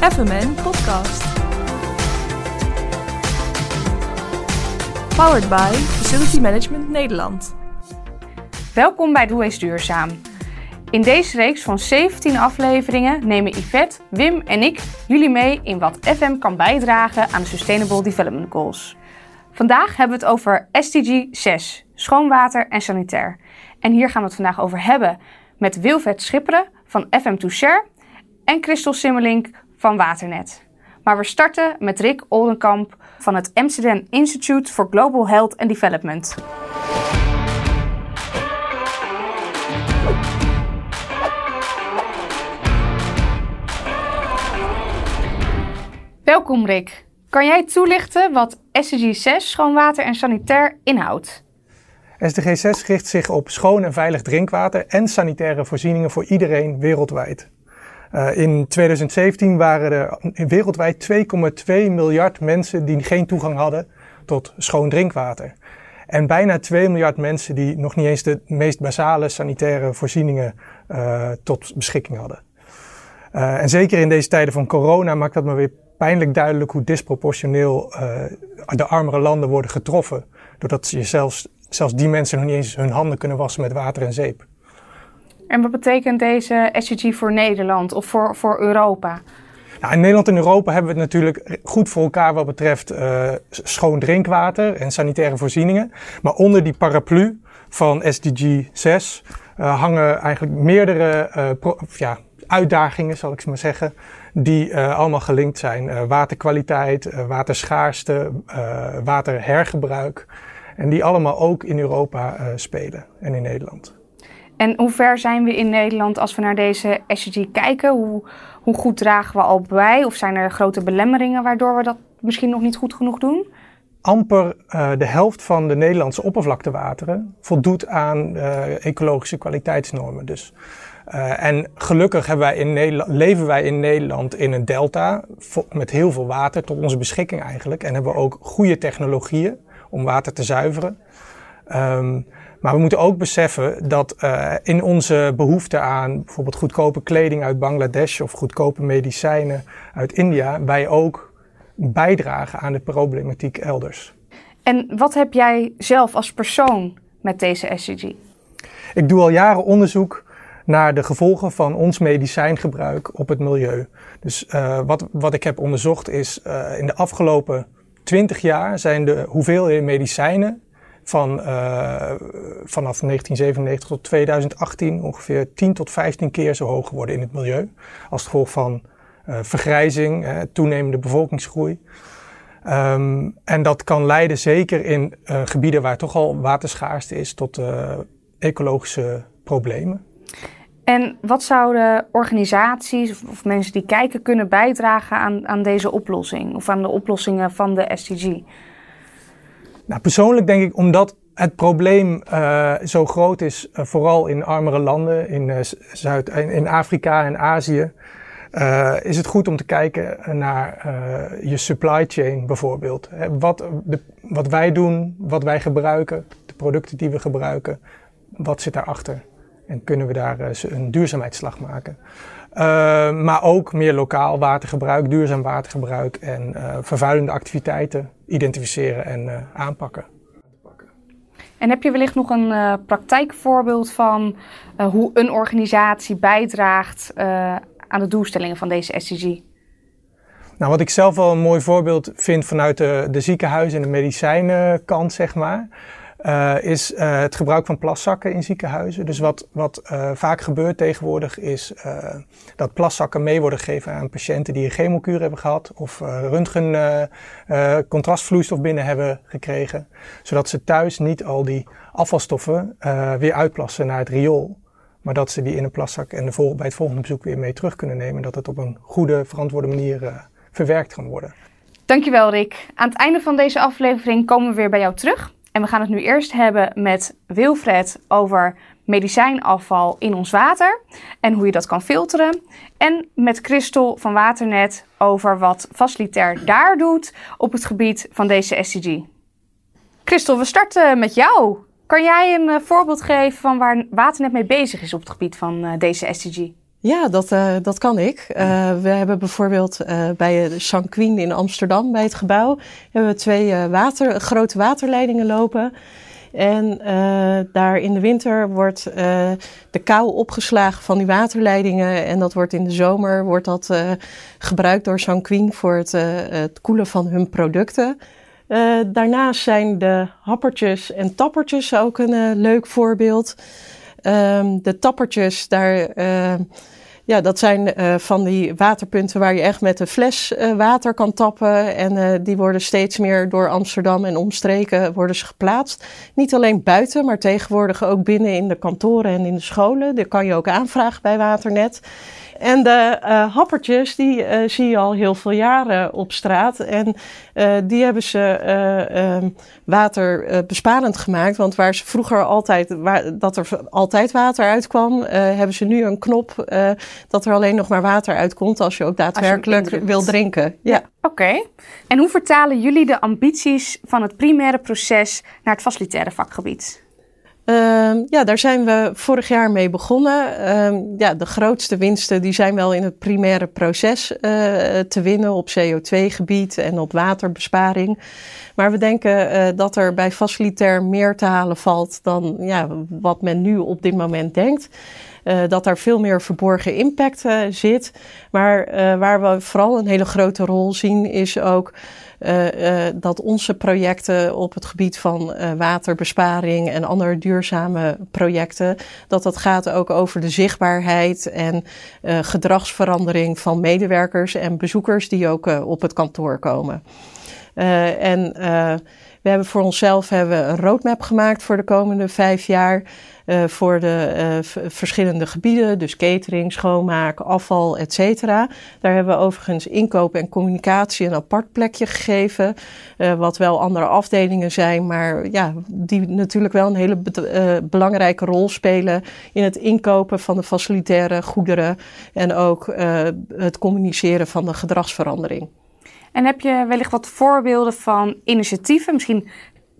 FMN Podcast. Powered by Facility Management Nederland. Welkom bij Doe eens Duurzaam. In deze reeks van 17 afleveringen nemen Yvette, Wim en ik jullie mee in wat FM kan bijdragen aan de Sustainable Development Goals. Vandaag hebben we het over SDG 6, schoon water en sanitair. En hier gaan we het vandaag over hebben met Wilvet Schipperen van FM2 Share en Christel Simmelink van Waternet. Maar we starten met Rick Oldenkamp van het Amsterdam Institute for Global Health and Development. Welkom Rick. Kan jij toelichten wat SDG 6, schoon water en sanitair, inhoudt? SDG 6 richt zich op schoon en veilig drinkwater en sanitaire voorzieningen voor iedereen wereldwijd. Uh, in 2017 waren er wereldwijd 2,2 miljard mensen die geen toegang hadden tot schoon drinkwater. En bijna 2 miljard mensen die nog niet eens de meest basale sanitaire voorzieningen uh, tot beschikking hadden. Uh, en zeker in deze tijden van corona maakt dat maar weer pijnlijk duidelijk hoe disproportioneel de armere landen worden getroffen. Doordat je zelfs, zelfs die mensen nog niet eens hun handen kunnen wassen met water en zeep. En wat betekent deze SDG voor Nederland of voor, voor Europa? Nou, in Nederland en Europa hebben we het natuurlijk goed voor elkaar wat betreft uh, schoon drinkwater en sanitaire voorzieningen. Maar onder die paraplu van SDG 6 uh, hangen eigenlijk meerdere pro, ja, uitdagingen, zal ik maar zeggen, die allemaal gelinkt zijn. waterkwaliteit, waterschaarste, waterhergebruik. En die allemaal ook in Europa spelen en in Nederland. En hoe ver zijn we in Nederland als we naar deze SDG kijken? Hoe, hoe goed dragen we al bij? Of zijn er grote belemmeringen waardoor we dat misschien nog niet goed genoeg doen? Amper uh, de helft van de Nederlandse oppervlaktewateren voldoet aan uh, ecologische kwaliteitsnormen. Dus. Uh, en gelukkig wij in leven wij in Nederland in een delta met heel veel water tot onze beschikking eigenlijk. En hebben we ook goede technologieën om water te zuiveren. Um, maar we moeten ook beseffen dat uh, in onze behoefte aan bijvoorbeeld goedkope kleding uit Bangladesh of goedkope medicijnen uit India, wij ook bijdragen aan de problematiek elders. En wat heb jij zelf als persoon met deze SCG? Ik doe al jaren onderzoek naar de gevolgen van ons medicijngebruik op het milieu. Dus uh, wat, wat ik heb onderzocht is, uh, in de afgelopen 20 jaar zijn de hoeveelheden medicijnen van uh, vanaf 1997 tot 2018 ongeveer 10 tot 15 keer zo hoog geworden in het milieu. Als gevolg van uh, vergrijzing, toenemende bevolkingsgroei. Um, en dat kan leiden, zeker in gebieden waar toch al waterschaarste is, tot ecologische problemen. En wat zouden organisaties of, mensen die kijken kunnen bijdragen aan, aan deze oplossing of aan de oplossingen van de SDG? Nou, persoonlijk denk ik omdat het probleem uh, zo groot is, uh, vooral in armere landen, in, uh, Zuid, in Afrika en Azië, is het goed om te kijken naar je supply chain bijvoorbeeld. Wat, de, wat wij doen, wat wij gebruiken, de producten die we gebruiken, wat zit daarachter? En kunnen we daar een duurzaamheidsslag maken? Maar ook meer lokaal watergebruik, duurzaam watergebruik en vervuilende activiteiten identificeren en uh, aanpakken. En heb je wellicht nog een uh, praktijkvoorbeeld van uh, hoe een organisatie bijdraagt aan de doelstellingen van deze SDG? Nou, wat ik zelf wel een mooi voorbeeld vind vanuit de, de ziekenhuizen en de medicijnenkant, zeg maar. Uh, is uh, het gebruik van plaszakken in ziekenhuizen. Dus wat, wat uh, vaak gebeurt tegenwoordig is dat plaszakken mee worden gegeven aan patiënten die een chemokuur hebben gehad of röntgen contrastvloeistof binnen hebben gekregen. Zodat ze thuis niet al die afvalstoffen weer uitplassen naar het riool. Maar dat ze die in een plaszak en de bij het volgende bezoek weer mee terug kunnen nemen. Dat het op een goede, verantwoorde manier verwerkt kan worden. Dankjewel Rick. Aan het einde van deze aflevering komen we weer bij jou terug. En we gaan het nu eerst hebben met Wilfred over medicijnafval in ons water en hoe je dat kan filteren. En met Christel van Waternet over wat Facilitair daar doet op het gebied van deze SDG. Christel, we starten met jou. Kan jij een uh, voorbeeld geven van waar Waternet mee bezig is op het gebied van uh, deze SDG? Ja, dat, uh, dat kan ik. Uh, we hebben bijvoorbeeld uh, bij de Sanquin in Amsterdam, bij het gebouw, hebben we twee water, grote waterleidingen lopen. En daar in de winter wordt de kou opgeslagen van die waterleidingen. En dat wordt in de zomer wordt dat, gebruikt door Sanquin voor het, het koelen van hun producten. daarnaast zijn de happertjes en tappertjes ook een leuk voorbeeld. Um, de tappertjes, daar, uh, ja, dat zijn uh, van die waterpunten waar je echt met een fles uh, water kan tappen. En die worden steeds meer door Amsterdam en omstreken worden ze geplaatst. Niet alleen buiten, maar tegenwoordig ook binnen in de kantoren en in de scholen. Die kan je ook aanvragen bij Waternet. En de uh, happertjes, die uh, zie je al heel veel jaren op straat. En uh, die hebben ze um, waterbesparend gemaakt. Want waar ze vroeger altijd, waar, dat er altijd water uitkwam, hebben ze nu een knop dat er alleen nog maar water uitkomt als je ook daadwerkelijk je wil drinken. Ja. ja Oké. Okay. En hoe vertalen jullie de ambities van het primaire proces naar het facilitaire vakgebied? Uh, ja, daar zijn we vorig jaar mee begonnen. Uh, ja, de grootste winsten die zijn wel in het primaire proces uh, te winnen op CO2-gebied en op waterbesparing. Maar we denken uh, dat er bij facilitair meer te halen valt dan ja, wat men nu op dit moment denkt. Uh, dat daar veel meer verborgen impact zit. Maar waar we vooral een hele grote rol zien is ook uh, uh, dat onze projecten op het gebied van uh, waterbesparing en andere duurzame projecten, dat dat gaat ook over de zichtbaarheid en gedragsverandering van medewerkers en bezoekers die ook op het kantoor komen. en we hebben voor onszelf hebben een roadmap gemaakt voor de komende vijf jaar. Uh, voor de uh, verschillende gebieden, dus catering, schoonmaak, afval, et cetera. Daar hebben we overigens inkoop en communicatie een apart plekje gegeven. Uh, wat wel andere afdelingen zijn, maar ja, die natuurlijk wel een hele be belangrijke rol spelen in het inkopen van de facilitaire goederen en ook het communiceren van de gedragsverandering. En heb je wellicht wat voorbeelden van initiatieven, misschien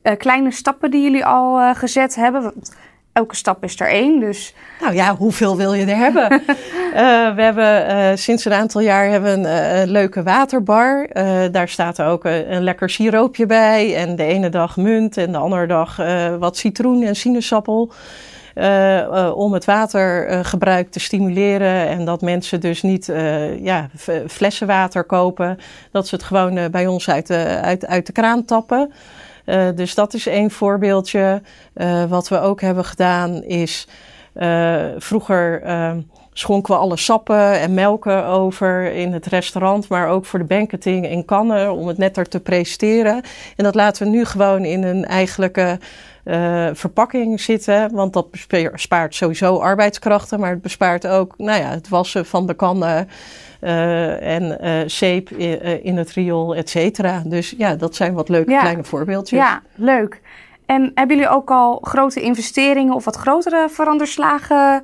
uh, kleine stappen die jullie al uh, gezet hebben? Elke stap is er één, dus... Nou ja, hoeveel wil je er hebben? uh, we hebben sinds een aantal jaar hebben een leuke waterbar. daar staat ook een lekker siroopje bij. En de ene dag munt en de andere dag wat citroen en sinaasappel. Uh, om het watergebruik te stimuleren en dat mensen dus niet ja, flessenwater kopen, dat ze het gewoon bij ons uit de, uit, uit de kraan tappen. dus dat is één voorbeeldje. wat we ook hebben gedaan is vroeger schonken we alle sappen en melken over in het restaurant, maar ook voor de banketing in kannen om het netter te presenteren. En dat laten we nu gewoon in een eigenlijke uh, verpakking zitten. Want dat bespaart sowieso arbeidskrachten, maar het bespaart ook nou ja, het wassen van de kannen. Uh, en uh, zeep in het riool, et cetera. Dus ja, dat zijn wat leuke kleine voorbeeldjes. Ja, leuk. En hebben jullie ook al grote investeringen of wat grotere veranderslagen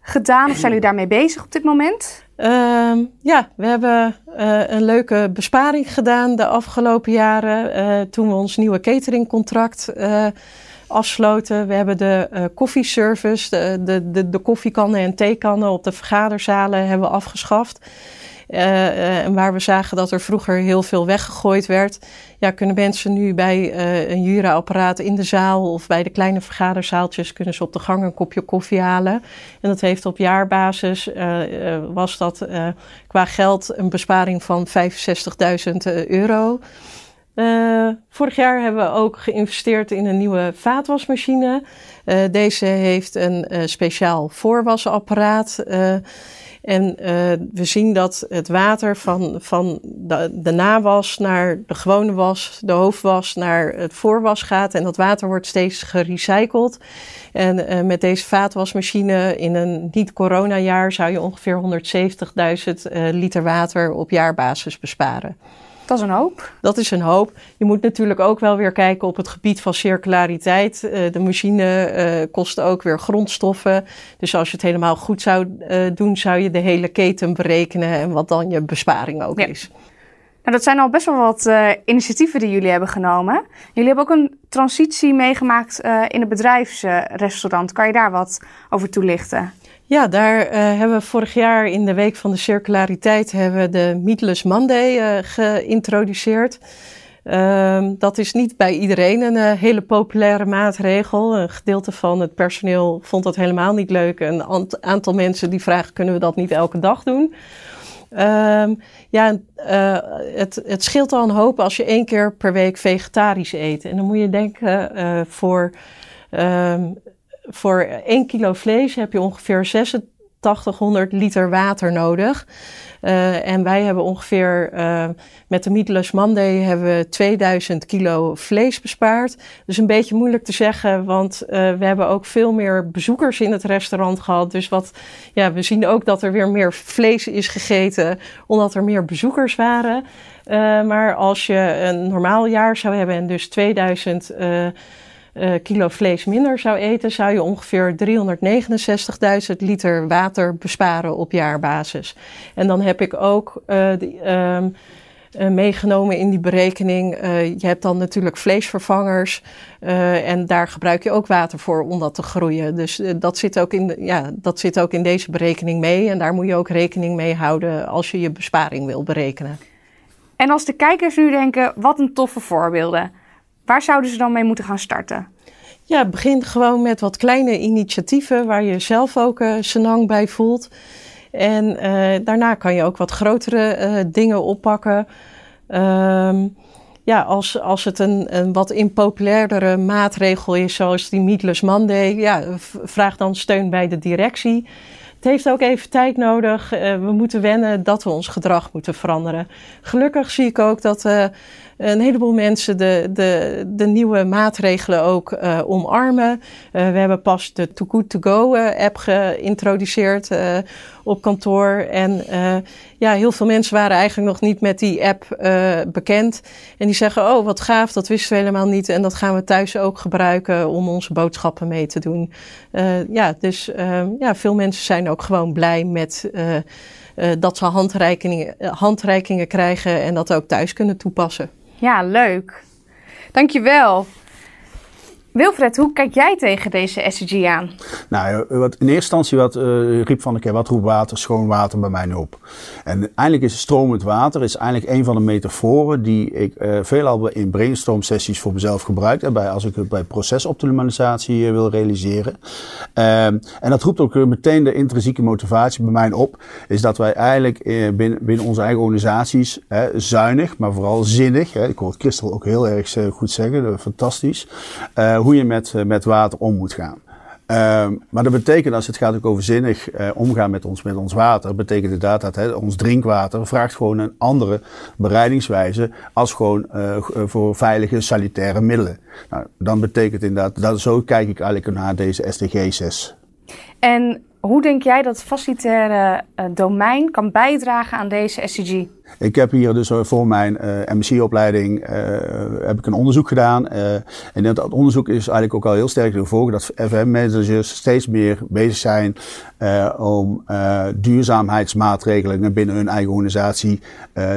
gedaan? Of zijn jullie daarmee bezig op dit moment? Uh, ja, we hebben uh, een leuke besparing gedaan de afgelopen jaren. Uh, toen we ons nieuwe cateringcontract afsloten. We hebben de uh, koffieservice, de, de, de, koffiekannen en theekannen op de vergaderzalen hebben we afgeschaft. Uh, en waar we zagen dat er vroeger heel veel weggegooid werd, ja, kunnen mensen nu bij uh, een Jura-apparaat in de zaal of bij de kleine vergaderzaaltjes kunnen ze op de gang een kopje koffie halen. En dat heeft op jaarbasis, was dat qua geld een besparing van 65.000 euro. Uh, vorig jaar hebben we ook geïnvesteerd in een nieuwe vaatwasmachine. Uh, deze heeft een uh, speciaal voorwasapparaat. en we zien dat het water van, van de, de, nawas naar de gewone was, de hoofdwas naar het voorwas gaat. En dat water wordt steeds gerecycled. En met deze vaatwasmachine in een niet-corona-jaar zou je ongeveer 170.000 liter water op jaarbasis besparen. Dat is een hoop. Dat is een hoop. Je moet natuurlijk ook wel weer kijken op het gebied van circulariteit. Uh, de machine uh, kost ook weer grondstoffen. Dus als je het helemaal goed zou uh, doen, zou je de hele keten berekenen en wat dan je besparing ook ja. is. Nou, dat zijn al best wel wat initiatieven die jullie hebben genomen. Jullie hebben ook een transitie meegemaakt in het bedrijfsrestaurant. kan je daar wat over toelichten? Ja, daar uh, hebben we vorig jaar in de Week van de Circulariteit hebben we de Meatless Monday uh, geïntroduceerd. Uh, dat is niet bij iedereen een uh, hele populaire maatregel. Een gedeelte van het personeel vond dat helemaal niet leuk. Een aantal mensen die vragen, kunnen we dat niet elke dag doen? Um, ja, het, het scheelt al een hoop als je één keer per week vegetarisch eet. En dan moet je denken, voor, um, voor één kilo vlees heb je ongeveer 8600 liter water nodig. Uh, en wij hebben ongeveer uh, met de Meatless Monday hebben we 2000 kilo vlees bespaard. Dus een beetje moeilijk te zeggen, want uh, we hebben ook veel meer bezoekers in het restaurant gehad. Dus wat, ja, we zien ook dat er weer meer vlees is gegeten, omdat er meer bezoekers waren. maar als je een normaal jaar zou hebben en dus 2000 uh, kilo vlees minder zou eten, zou je ongeveer 369.000 liter water besparen op jaarbasis. En dan heb ik ook uh, die, um, uh, meegenomen in die berekening. je hebt dan natuurlijk vleesvervangers en daar gebruik je ook water voor om dat te groeien. Dus dat, zit ook in de, ja, dat zit ook in deze berekening mee en daar moet je ook rekening mee houden als je je besparing wil berekenen. En als de kijkers nu denken, wat een toffe voorbeelden. Waar zouden ze dan mee moeten gaan starten? Ja, begin gewoon met wat kleine initiatieven waar je zelf ook uh, senang bij voelt. En uh, daarna kan je ook wat grotere uh, dingen oppakken. Um, ja, als, als het een, een wat impopulairdere maatregel is, zoals die Meatless Monday, ja, vraag dan steun bij de directie. Het heeft ook even tijd nodig. We moeten wennen dat we ons gedrag moeten veranderen. Gelukkig zie ik ook dat een heleboel mensen de, de, de nieuwe maatregelen ook uh, omarmen. Uh, we hebben pas de Too Good To Go uh, app geïntroduceerd op kantoor. En ja, heel veel mensen waren eigenlijk nog niet met die app bekend. En die zeggen, oh wat gaaf, dat wisten we helemaal niet. En dat gaan we thuis ook gebruiken om onze boodschappen mee te doen. ja, dus ja, veel mensen zijn ook gewoon blij met... dat ze handreikingen, handreikingen krijgen en dat ook thuis kunnen toepassen. Ja, leuk. Dankjewel. Wilfred, hoe kijk jij tegen deze SDG aan? Nou, wat, in eerste instantie wat, uh, riep van, keer wat roept water, schoon water bij mij op? En eigenlijk is stromend water is eigenlijk een van de metaforen die ik uh, veelal in brainstorm sessies voor mezelf gebruik. Hè, bij, als ik het bij procesoptimalisatie wil realiseren. Ehm, en dat roept ook meteen de intrinsieke motivatie bij mij op. Is dat wij eigenlijk binnen, binnen onze eigen organisaties zuinig, maar vooral zinnig. Ik hoor Christel ook heel erg goed zeggen, fantastisch hoe je met, eh, met water om moet gaan. Uh, maar dat betekent, als het gaat ook over zinnig uh, omgaan met ons, met ons water, betekent inderdaad dat hè, ons drinkwater vraagt gewoon een andere bereidingswijze als gewoon voor veilige sanitaire middelen. Nou, dan betekent inderdaad, dat, zo kijk ik eigenlijk naar deze SDG 6. En hoe denk jij dat het facilitaire domein kan bijdragen aan deze SDG? Ik heb hier dus eh, voor mijn uh, eh, MSc-opleiding uh, heb ik een onderzoek gedaan. En dat onderzoek is eigenlijk ook al heel sterk ervoor dat FM-managers steeds meer bezig zijn om duurzaamheidsmaatregelen binnen hun eigen organisatie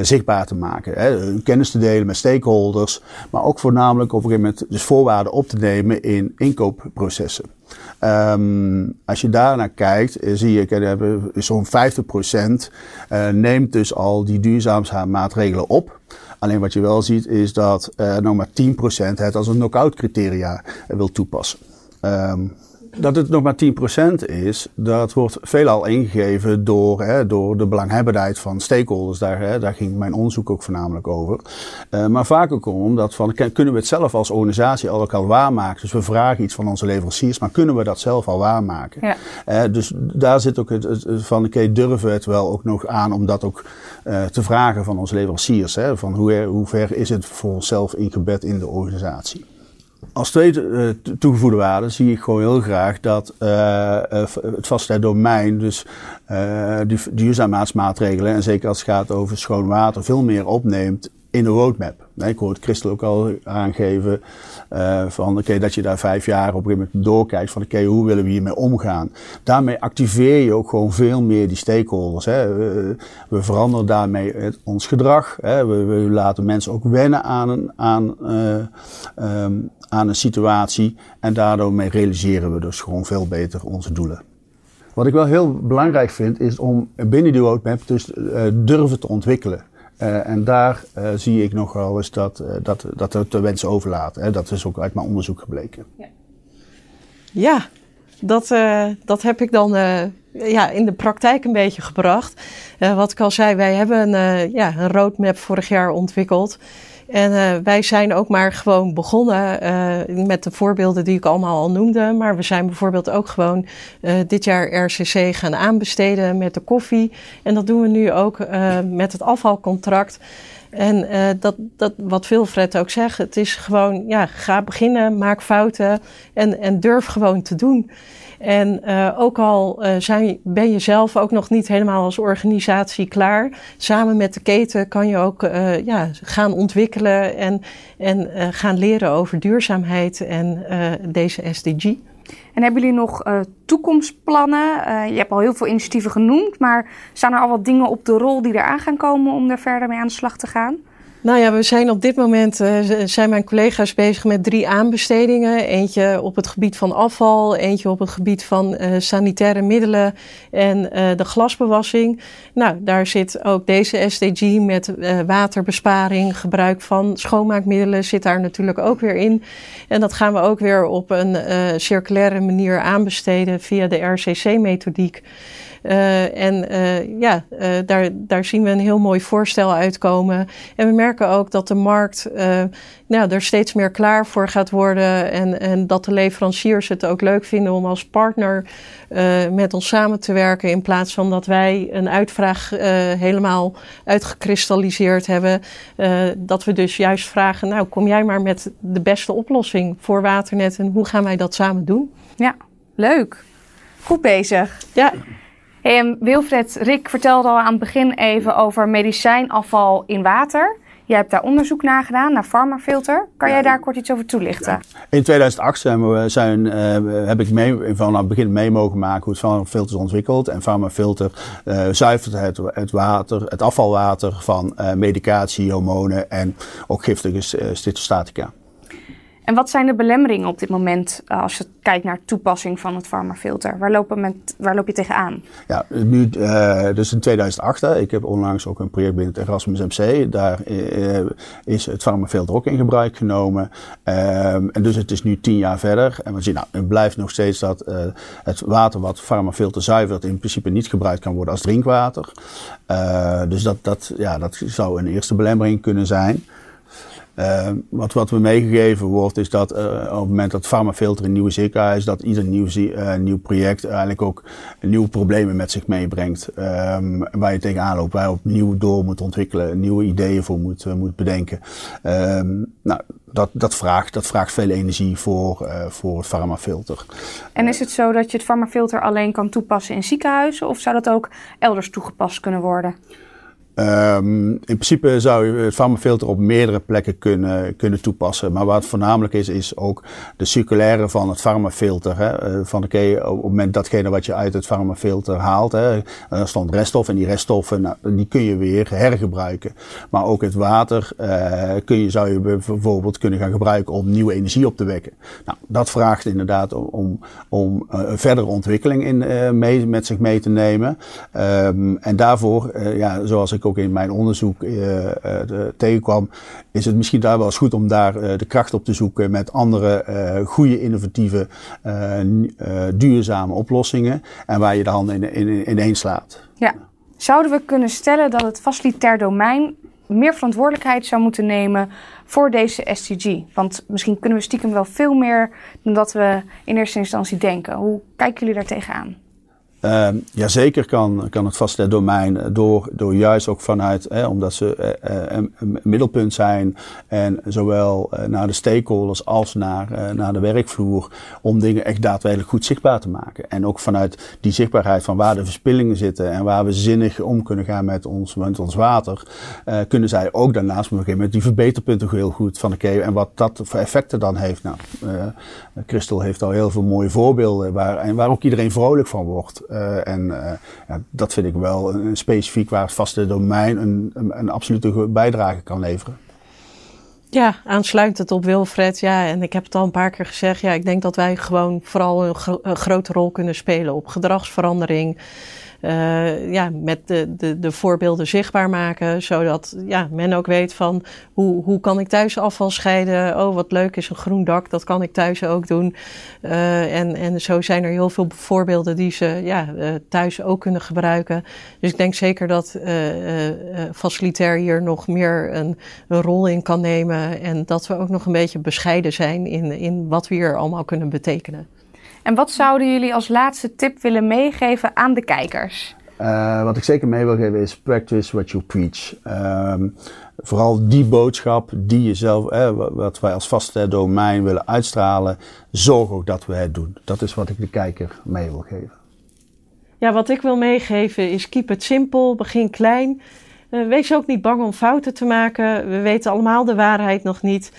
zichtbaar te maken. Hè. Hun kennis te delen met stakeholders, maar ook voornamelijk op een gegeven moment dus voorwaarden op te nemen in inkoopprocessen. Um, als je daarnaar kijkt, zie je, zo'n 50% uh, neemt dus al die duurzaamheid duurzaamheidsmaatregelen op. Alleen wat je wel ziet is dat uh, nog maar 10% het als een knock-out criteria wil toepassen. Um, dat het nog maar 10% is, dat wordt veelal ingegeven door, hè, door de belanghebbendheid van stakeholders. Daar, hè, daar ging mijn onderzoek ook voornamelijk over. Uh, maar vaak ook omdat van, kunnen we het zelf als organisatie al ook al waarmaken? Dus we vragen iets van onze leveranciers, maar kunnen we dat zelf al waarmaken? Ja. Uh, dus daar zit ook het, het van, oké, durven we het wel ook nog aan om dat ook uh, te vragen van onze leveranciers? Hè? Van hoe, hoe ver is het voor onszelf ingebed in de organisatie? Als tweede uh, toegevoegde waarde zie ik gewoon heel graag dat uh, het vaste domein, dus die duurzaamheidsmaatregelen, en zeker als het gaat over schoon water, veel meer opneemt in de roadmap. Ik hoor het Christel ook al aangeven uh, van oké, dat je daar vijf jaar op een gegeven moment doorkijkt van hoe willen we hiermee omgaan? Daarmee activeer je ook gewoon veel meer die stakeholders. Hè. We, veranderen daarmee ons gedrag. Hè. We, laten mensen ook wennen aan een, aan, uh, um, aan een situatie en daardoor mee realiseren we dus gewoon veel beter onze doelen. Wat ik wel heel belangrijk vind, is om binnen die roadmap dus uh, durven te ontwikkelen. Uh, en daar uh, zie ik nog wel eens dat, dat, dat het de wensen overlaten. Hè. Dat is ook uit mijn onderzoek gebleken. Ja, ja dat, dat heb ik dan ja, in de praktijk een beetje gebracht. wat ik al zei, wij hebben een, ja, een roadmap vorig jaar ontwikkeld. En uh, wij zijn ook maar gewoon begonnen uh, met de voorbeelden die ik allemaal al noemde. Maar we zijn bijvoorbeeld ook gewoon uh, dit jaar RCC gaan aanbesteden met de koffie. En dat doen we nu ook met het afvalcontract. En dat, dat, wat Wilfred ook zegt, het is gewoon, ja, ga beginnen, maak fouten en, en durf gewoon te doen. En uh, ook al uh, zijn, ben je zelf ook nog niet helemaal als organisatie klaar, samen met de keten kan je ook uh, ja, gaan ontwikkelen en, en gaan leren over duurzaamheid en deze SDG. En hebben jullie nog toekomstplannen? je hebt al heel veel initiatieven genoemd, maar staan er al wat dingen op de rol die eraan gaan komen om er verder mee aan de slag te gaan? Nou ja, we zijn op dit moment, uh, zijn mijn collega's bezig met drie aanbestedingen. Eentje op het gebied van afval, eentje op het gebied van uh, sanitaire middelen en uh, de glasbewassing. Nou, daar zit ook deze SDG met waterbesparing, gebruik van schoonmaakmiddelen zit daar natuurlijk ook weer in. En dat gaan we ook weer op een circulaire manier aanbesteden via de RCC-methodiek. En ja, daar, daar zien we een heel mooi voorstel uitkomen. En we merken ook dat de markt nou, er steeds meer klaar voor gaat worden. En, en dat de leveranciers het ook leuk vinden om als partner met ons samen te werken. In plaats van dat wij een uitvraag helemaal uitgekristalliseerd hebben. dat we dus juist vragen, nou kom jij maar met de beste oplossing voor Waternet. En hoe gaan wij dat samen doen? Ja, leuk. Goed bezig. Ja. Hey, Wilfred, Rick vertelde al aan het begin even over medicijnafval in water. Jij hebt daar onderzoek naar gedaan, naar Pharmafilter. Kan jij daar kort iets over toelichten? In 2008 zijn we, zijn, uh, heb ik mee, van het begin mee mogen maken hoe het Pharmafilter is ontwikkeld. En Pharmafilter uh, zuivert het, het, water, het afvalwater van uh, medicatie, hormonen en ook giftige cytostatica. En wat zijn de belemmeringen op dit moment uh, als je kijkt naar toepassing van het farmafilter? Waar, waar loop je tegenaan? Ja, nu, uh, dus in 2008, hè, ik heb onlangs ook een project binnen het Erasmus MC. Daar uh, is het farmafilter ook in gebruik genomen. Um, en dus het is nu tien jaar verder. En we zien, nou, het blijft nog steeds dat het water wat farmafilter zuivert in principe niet gebruikt kan worden als drinkwater. dus dat, dat, ja, dat zou een eerste belemmering kunnen zijn. Uh, wat, wat me meegegeven wordt, is dat uh, op het moment dat Pharmafilter een nieuwe ziekenhuis, dat ieder nieuw, uh, nieuw project eigenlijk ook nieuwe problemen met zich meebrengt. Um, waar je tegenaan loopt, waar je opnieuw door moet ontwikkelen, nieuwe ideeën voor moet, moet bedenken. Um, nou, dat, dat, vraagt, dat vraagt veel energie voor, voor het Pharmafilter. En is het zo dat je het Pharmafilter alleen kan toepassen in ziekenhuizen, of zou dat ook elders toegepast kunnen worden? Um, in principe zou je het farmafilter op meerdere plekken kunnen, kunnen toepassen. Maar wat voornamelijk is, is ook de circulaire van het farmafilter. Hè, eh, van de, op het moment datgene wat je uit het farmafilter haalt. Hè, stond reststof en die reststoffen nou, die kun je weer hergebruiken. Maar ook het water uh, kun je, zou je bijvoorbeeld kunnen gaan gebruiken om nieuwe energie op te wekken. Nou, dat vraagt inderdaad om, om, een verdere ontwikkeling in, mee, met zich mee te nemen. Um, en daarvoor, ja, zoals ik ook in mijn onderzoek uh, uh, tegenkwam, is het misschien daar wel eens goed om daar uh, de kracht op te zoeken met andere goede, innovatieve, duurzame oplossingen. En waar je de handen in, in, in slaat. Ja. Zouden we kunnen stellen dat het facilitair domein meer verantwoordelijkheid zou moeten nemen voor deze SDG? Want misschien kunnen we stiekem wel veel meer dan dat we in eerste instantie denken. Hoe kijken jullie daar tegenaan? Uh, jazeker kan, kan het vaste domein door, door juist ook vanuit, hè, omdat ze uh, een, een, middelpunt zijn en zowel uh, naar de stakeholders als naar, naar de werkvloer, om dingen echt daadwerkelijk goed zichtbaar te maken. En ook vanuit die zichtbaarheid van waar de verspillingen zitten en waar we zinnig om kunnen gaan met ons, met ons water, kunnen zij ook daarnaast op een die verbeterpunten heel goed van oké, en wat dat voor effecten dan heeft. Nou, Christel heeft al heel veel mooie voorbeelden waar, en waar ook iedereen vrolijk van wordt. Uh, en uh, ja, dat vind ik wel een, specifiek waar het vaste domein een, een absolute bijdrage kan leveren. Ja, aansluitend op Wilfred. Ja, en ik heb het al een paar keer gezegd. Ja, ik denk dat wij gewoon vooral een, gro een grote rol kunnen spelen op gedragsverandering. Uh, ja, met de, de, de voorbeelden zichtbaar maken. Zodat ja, men ook weet van hoe, hoe kan ik thuis afval scheiden. Oh, wat leuk is een groen dak. Dat kan ik thuis ook doen. Uh, en, en zo zijn er heel veel voorbeelden die ze ja, uh, thuis ook kunnen gebruiken. Dus ik denk zeker dat facilitair hier nog meer een rol in kan nemen. En dat we ook nog een beetje bescheiden zijn in, in wat we hier allemaal kunnen betekenen. En wat zouden jullie als laatste tip willen meegeven aan de kijkers? Uh, wat ik zeker mee wil geven is practice what you preach. Uh, vooral die boodschap die je zelf, eh, wat wij als vaste domein willen uitstralen, zorg ook dat we het doen. Dat is wat ik de kijker mee wil geven. Ja, wat ik wil meegeven is keep it simpel, begin klein. Uh, wees ook niet bang om fouten te maken. We weten allemaal de waarheid nog niet.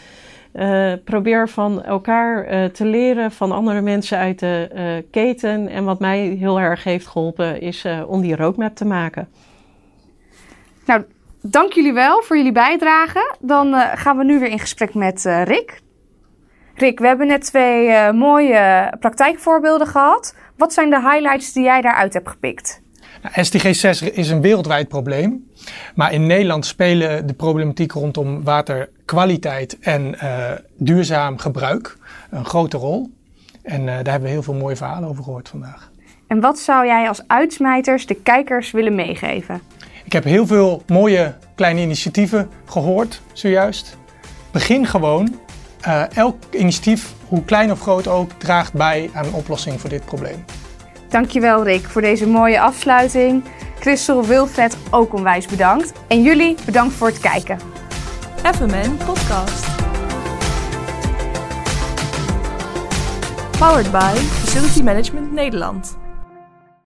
Uh, probeer van elkaar uh, te leren van andere mensen uit de keten. En wat mij heel erg heeft geholpen is om die roadmap te maken. Nou, dank jullie wel voor jullie bijdrage. Dan gaan we nu weer in gesprek met Rick. Rick, we hebben net twee mooie praktijkvoorbeelden gehad. Wat zijn de highlights die jij daaruit hebt gepikt? Nou, SDG 6 is een wereldwijd probleem. Maar in Nederland spelen de problematiek rondom waterkwaliteit en uh, duurzaam gebruik een grote rol. En uh, daar hebben we heel veel mooie verhalen over gehoord vandaag. En wat zou jij als uitsmijters de kijkers willen meegeven? Ik heb heel veel mooie kleine initiatieven gehoord zojuist. Begin gewoon. Uh, elk initiatief, hoe klein of groot ook, draagt bij aan een oplossing voor dit probleem. Dankjewel Rick voor deze mooie afsluiting. Christel, Wilfred ook onwijs bedankt. En jullie bedankt voor het kijken. FMN Podcast. Powered by Facility Management Nederland.